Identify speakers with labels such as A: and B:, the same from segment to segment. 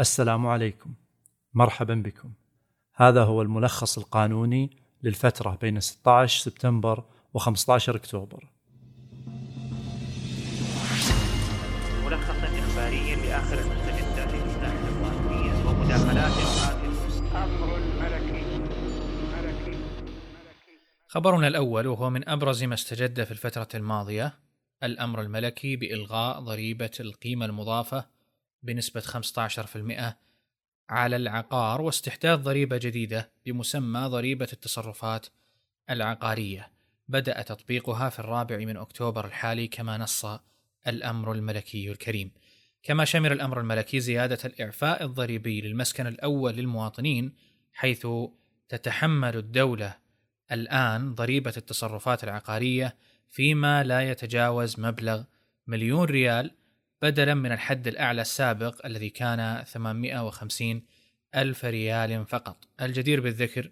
A: السلام عليكم. مرحبا بكم. هذا هو الملخص القانوني للفترة بين 16 سبتمبر و15 أكتوبر.
B: ملخصا إخباريا لآخر المستجدات القانونية ومداخلات
C: أمر ملكي ملكي
D: خبرنا الأول وهو من أبرز ما استجد في الفترة الماضية الأمر الملكي بإلغاء ضريبة القيمة المضافة بنسبة 15% على العقار واستحداث ضريبة جديدة بمسمى ضريبة التصرفات العقارية. بدأ تطبيقها في الرابع من أكتوبر الحالي كما نص الأمر الملكي الكريم. كما شمل الأمر الملكي زيادة الإعفاء الضريبي للمسكن الأول للمواطنين حيث تتحمل الدولة الآن ضريبة التصرفات العقارية فيما لا يتجاوز مبلغ مليون ريال بدلا من الحد الأعلى السابق الذي كان 850 ألف ريال فقط. الجدير بالذكر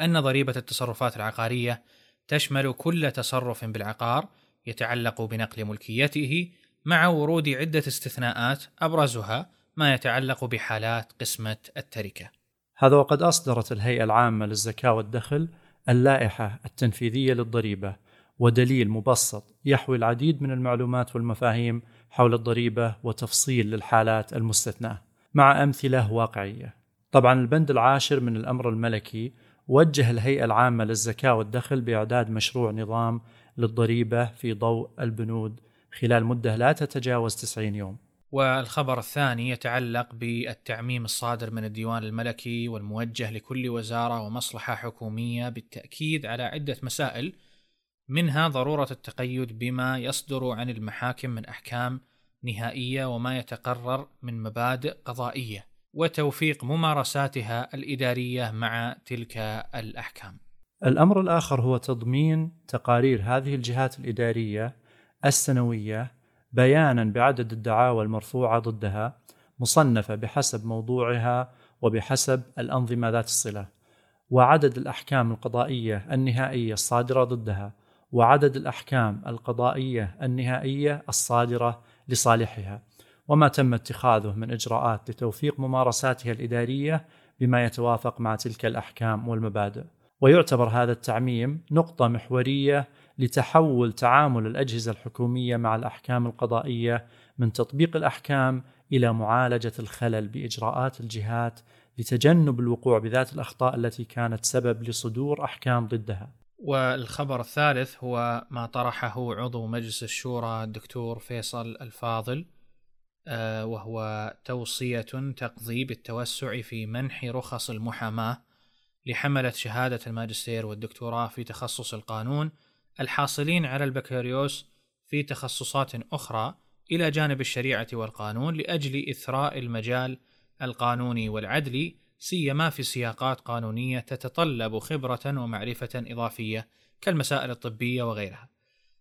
D: أن ضريبة التصرفات العقارية تشمل كل تصرف بالعقار يتعلق بنقل ملكيته مع ورود عدة استثناءات أبرزها ما يتعلق بحالات قسمة التركة.
A: هذا وقد أصدرت الهيئة العامة للزكاة والدخل اللائحة التنفيذية للضريبة ودليل مبسط يحوي العديد من المعلومات والمفاهيم حول الضريبة وتفصيل للحالات المستثناة. مع أمثلة واقعية. طبعا البند العاشر من الأمر الملكي وجه الهيئة العامة للزكاة والدخل بإعداد مشروع نظام للضريبة في ضوء البنود خلال مدة لا تتجاوز 90 يوم.
D: والخبر الثاني يتعلق بالتعميم الصادر من الديوان الملكي والموجه لكل وزارة ومصلحة حكومية بالتأكيد على عدة مسائل منها ضرورة التقيد بما يصدر عن المحاكم من أحكام نهائية وما يتقرر من مبادئ قضائية وتوفيق ممارساتها الإدارية مع تلك الأحكام.
A: الأمر الآخر هو تضمين تقارير هذه الجهات الإدارية السنوية بيانا بعدد الدعاوى المرفوعة ضدها مصنفة بحسب موضوعها وبحسب الأنظمة ذات الصلة وعدد الأحكام القضائية النهائية الصادرة ضدها وعدد الأحكام القضائية النهائية الصادرة لصالحها وما تم اتخاذه من إجراءات لتوفيق ممارساتها الإدارية بما يتوافق مع تلك الأحكام والمبادئ. ويعتبر هذا التعميم نقطة محورية لتحول تعامل الأجهزة الحكومية مع الأحكام القضائية من تطبيق الأحكام إلى معالجة الخلل بإجراءات الجهات لتجنب الوقوع بذات الأخطاء التي كانت سبب لصدور أحكام ضدها.
D: والخبر الثالث هو ما طرحه عضو مجلس الشورى الدكتور فيصل الفاضل آه، وهو توصية تقضي بالتوسع في منح رخص المحاماة لحملة شهادة الماجستير والدكتوراه في تخصص القانون الحاصلين على البكالوريوس في تخصصات أخرى إلى جانب الشريعة والقانون لأجل إثراء المجال القانوني والعدلي سيما في سياقات قانونية تتطلب خبرة ومعرفة إضافية كالمسائل الطبية وغيرها.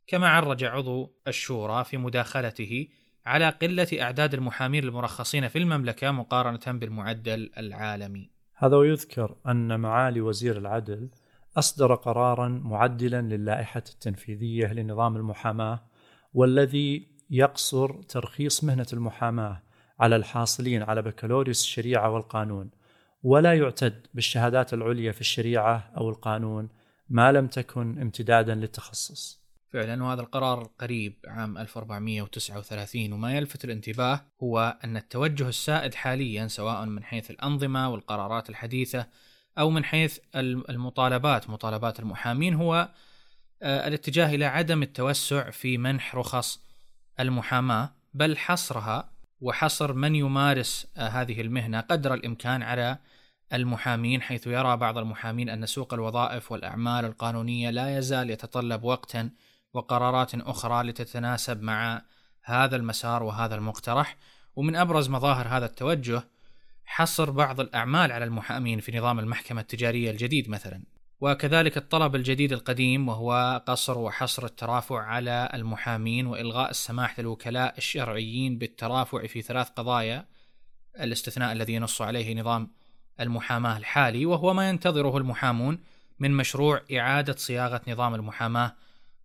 D: كما عرج عضو الشورى في مداخلته على قلة أعداد المحامين المرخصين في المملكة مقارنة بالمعدل العالمي.
A: هذا ويذكر أن معالي وزير العدل أصدر قرارا معدلا للائحة التنفيذية لنظام المحاماة والذي يقصر ترخيص مهنة المحاماة على الحاصلين على بكالوريوس الشريعة والقانون ولا يعتد بالشهادات العليا في الشريعة أو القانون ما لم تكن امتدادا للتخصص.
D: فعلا وهذا القرار قريب عام 1439 وما يلفت الانتباه هو أن التوجه السائد حاليا سواء من حيث الأنظمة والقرارات الحديثة أو من حيث المطالبات مطالبات المحامين هو آه، الاتجاه إلى عدم التوسع في منح رخص المحاماة بل حصرها وحصر من يمارس آه، هذه المهنة قدر الإمكان على المحامين حيث يرى بعض المحامين أن سوق الوظائف والأعمال القانونية لا يزال يتطلب وقتا وقرارات أخرى لتتناسب مع هذا المسار وهذا المقترح. ومن أبرز مظاهر هذا التوجه حصر بعض الأعمال على المحامين في نظام المحكمة التجارية الجديد مثلا. وكذلك الطلب الجديد القديم وهو قصر وحصر الترافع على المحامين وإلغاء السماح للوكلاء الشرعيين بالترافع في ثلاث قضايا. الاستثناء الذي ينص عليه نظام المحاماة الحالي وهو ما ينتظره المحامون من مشروع إعادة صياغة نظام المحاماة.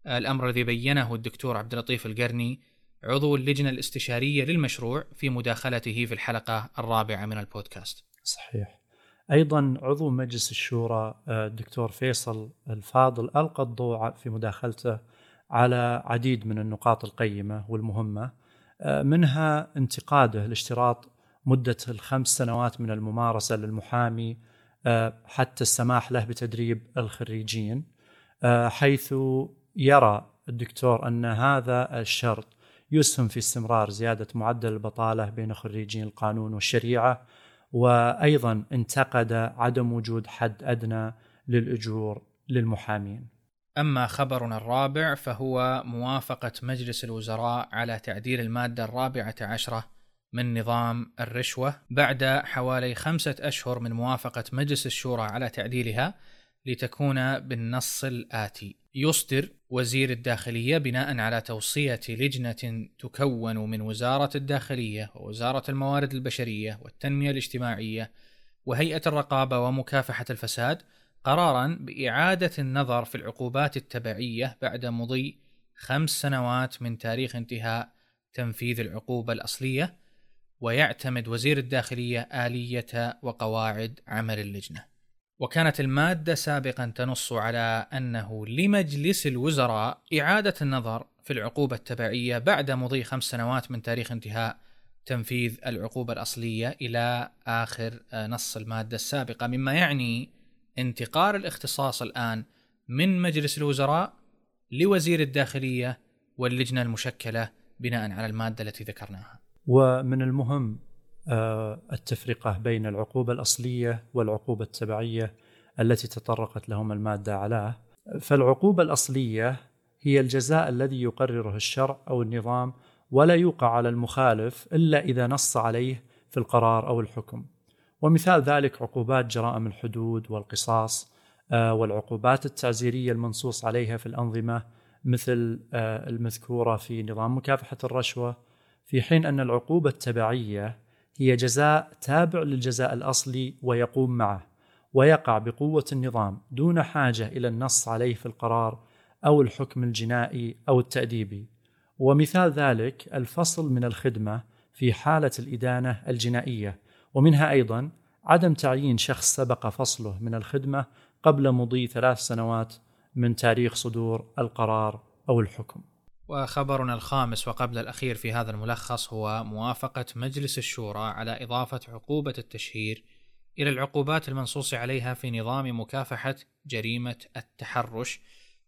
D: الأمر الذي بينه الدكتور عبد اللطيف القرني عضو اللجنة الاستشارية للمشروع في مداخلته في الحلقة الرابعة من البودكاست.
A: صحيح. أيضا عضو مجلس الشورى آه، الدكتور فيصل الفاضل ألقى الضوء في مداخلته على عديد من النقاط القيمة والمهمة آه، منها انتقاده لاشتراط مدة الخمس سنوات من الممارسة للمحامي آه، حتى السماح له بتدريب الخريجين حيث يرى الدكتور أن هذا الشرط يسهم في استمرار زيادة معدل البطالة بين خريجين القانون والشريعة وأيضا انتقد عدم وجود حد أدنى للأجور للمحامين.
D: أما خبرنا الرابع فهو موافقة مجلس الوزراء على تعديل المادة الرابعة عشرة من نظام الرشوة بعد حوالي خمسة أشهر من موافقة مجلس الشورى على تعديلها لتكون بالنص الآتي: يصدر وزير الداخلية بناء على توصية لجنة تكون من وزارة الداخلية ووزارة الموارد البشرية والتنمية الاجتماعية وهيئة الرقابة ومكافحة الفساد قرارا بإعادة النظر في العقوبات التبعية بعد مضي خمس سنوات من تاريخ انتهاء تنفيذ العقوبة الأصلية ويعتمد وزير الداخلية آلية وقواعد عمل اللجنة. وكانت المادة سابقا تنص على أنه لمجلس الوزراء إعادة النظر في العقوبة التبعية بعد مضي خمس سنوات من تاريخ انتهاء تنفيذ العقوبة الأصلية إلى آخر آه، نص المادة السابقة مما يعني انتقال الاختصاص الآن من مجلس الوزراء لوزير الداخلية واللجنة المشكلة بناء على المادة التي ذكرناها.
A: ومن المهم آه، التفرقة بين العقوبة الأصلية والعقوبة التبعية التي تطرقت لهم المادة أعلاه فالعقوبة الأصلية هي الجزاء الذي يقرره الشرع أو النظام ولا يوقع على المخالف إلا إذا نص عليه في القرار أو الحكم. ومثال ذلك عقوبات جرائم الحدود والقصاص آه، والعقوبات التعزيرية المنصوص عليها في الأنظمة مثل آه، المذكورة في نظام مكافحة الرشوة. في حين أن العقوبة التبعية هي جزاء تابع للجزاء الأصلي ويقوم معه ويقع بقوة النظام دون حاجة إلى النص عليه في القرار أو الحكم الجنائي أو التاديبي ومثال ذلك الفصل من الخدمة في حالة الإدانة الجنائية ومنها أيضا عدم تعيين شخص سبق فصله من الخدمة قبل مضي ثلاث سنوات من تاريخ صدور القرار أو الحكم.
D: وخبرنا الخامس وقبل الأخير في هذا الملخص هو موافقة مجلس الشورى على إضافة عقوبة التشهير إلى العقوبات المنصوص عليها في نظام مكافحة جريمة التحرش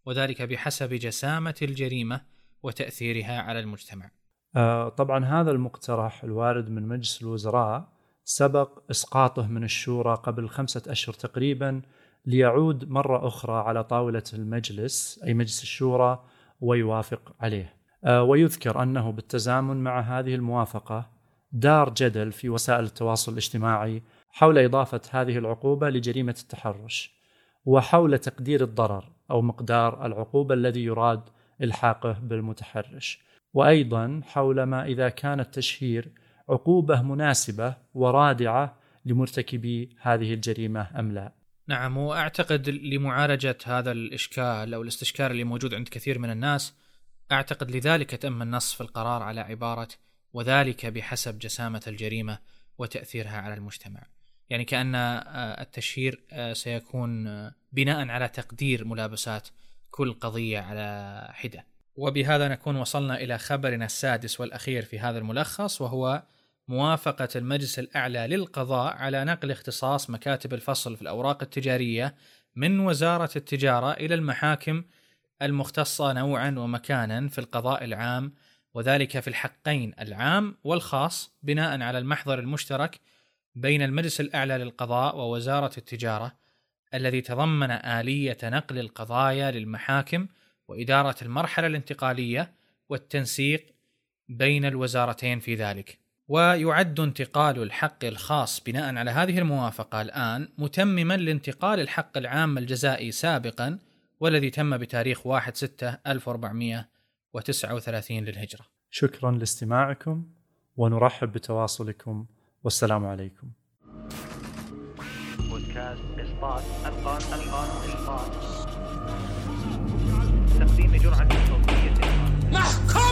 D: وذلك بحسب جسامة الجريمة وتأثيرها على المجتمع.
A: آه طبعا هذا المقترح الوارد من مجلس الوزراء سبق إسقاطه من الشورى قبل خمسة أشهر تقريبا ليعود مرة أخرى على طاولة المجلس أي مجلس الشورى ويوافق عليه. آه، ويذكر أنه بالتزامن مع هذه الموافقة دار جدل في وسائل التواصل الاجتماعي حول إضافة هذه العقوبة لجريمة التحرش وحول تقدير الضرر أو مقدار العقوبة الذي يراد إلحاقه بالمتحرش. وأيضا حول ما إذا كان التشهير عقوبة مناسبة ورادعة لمرتكبي هذه الجريمة أم لا.
D: نعم وأعتقد لمعالجة هذا الإشكال أو الاستشكال اللي موجود عند كثير من الناس أعتقد لذلك تم النص في القرار على عبارة وذلك بحسب جسامة الجريمة وتأثيرها على المجتمع. يعني كأن آه، التشهير آه، سيكون آه، بناء على تقدير ملابسات كل قضية على حدة. وبهذا نكون وصلنا إلى خبرنا السادس والأخير في هذا الملخص وهو موافقة المجلس الأعلى للقضاء على نقل اختصاص مكاتب الفصل في الأوراق التجارية من وزارة التجارة إلى المحاكم المختصة نوعا ومكانا في القضاء العام وذلك في الحقين العام والخاص بناء على المحضر المشترك بين المجلس الأعلى للقضاء ووزارة التجارة الذي تضمن آلية نقل القضايا للمحاكم وإدارة المرحلة الانتقالية والتنسيق بين الوزارتين في ذلك. ويعد انتقال الحق الخاص بناء على هذه الموافقة الآن متمما لانتقال الحق العام الجزائي سابقا والذي تم بتاريخ 1 6 1439 للهجرة.
A: شكرا لاستماعكم ونرحب بتواصلكم. والسلام عليكم. بودكاست إسقاط القان القان إسقاط تقديم جرعة صوتية محكمة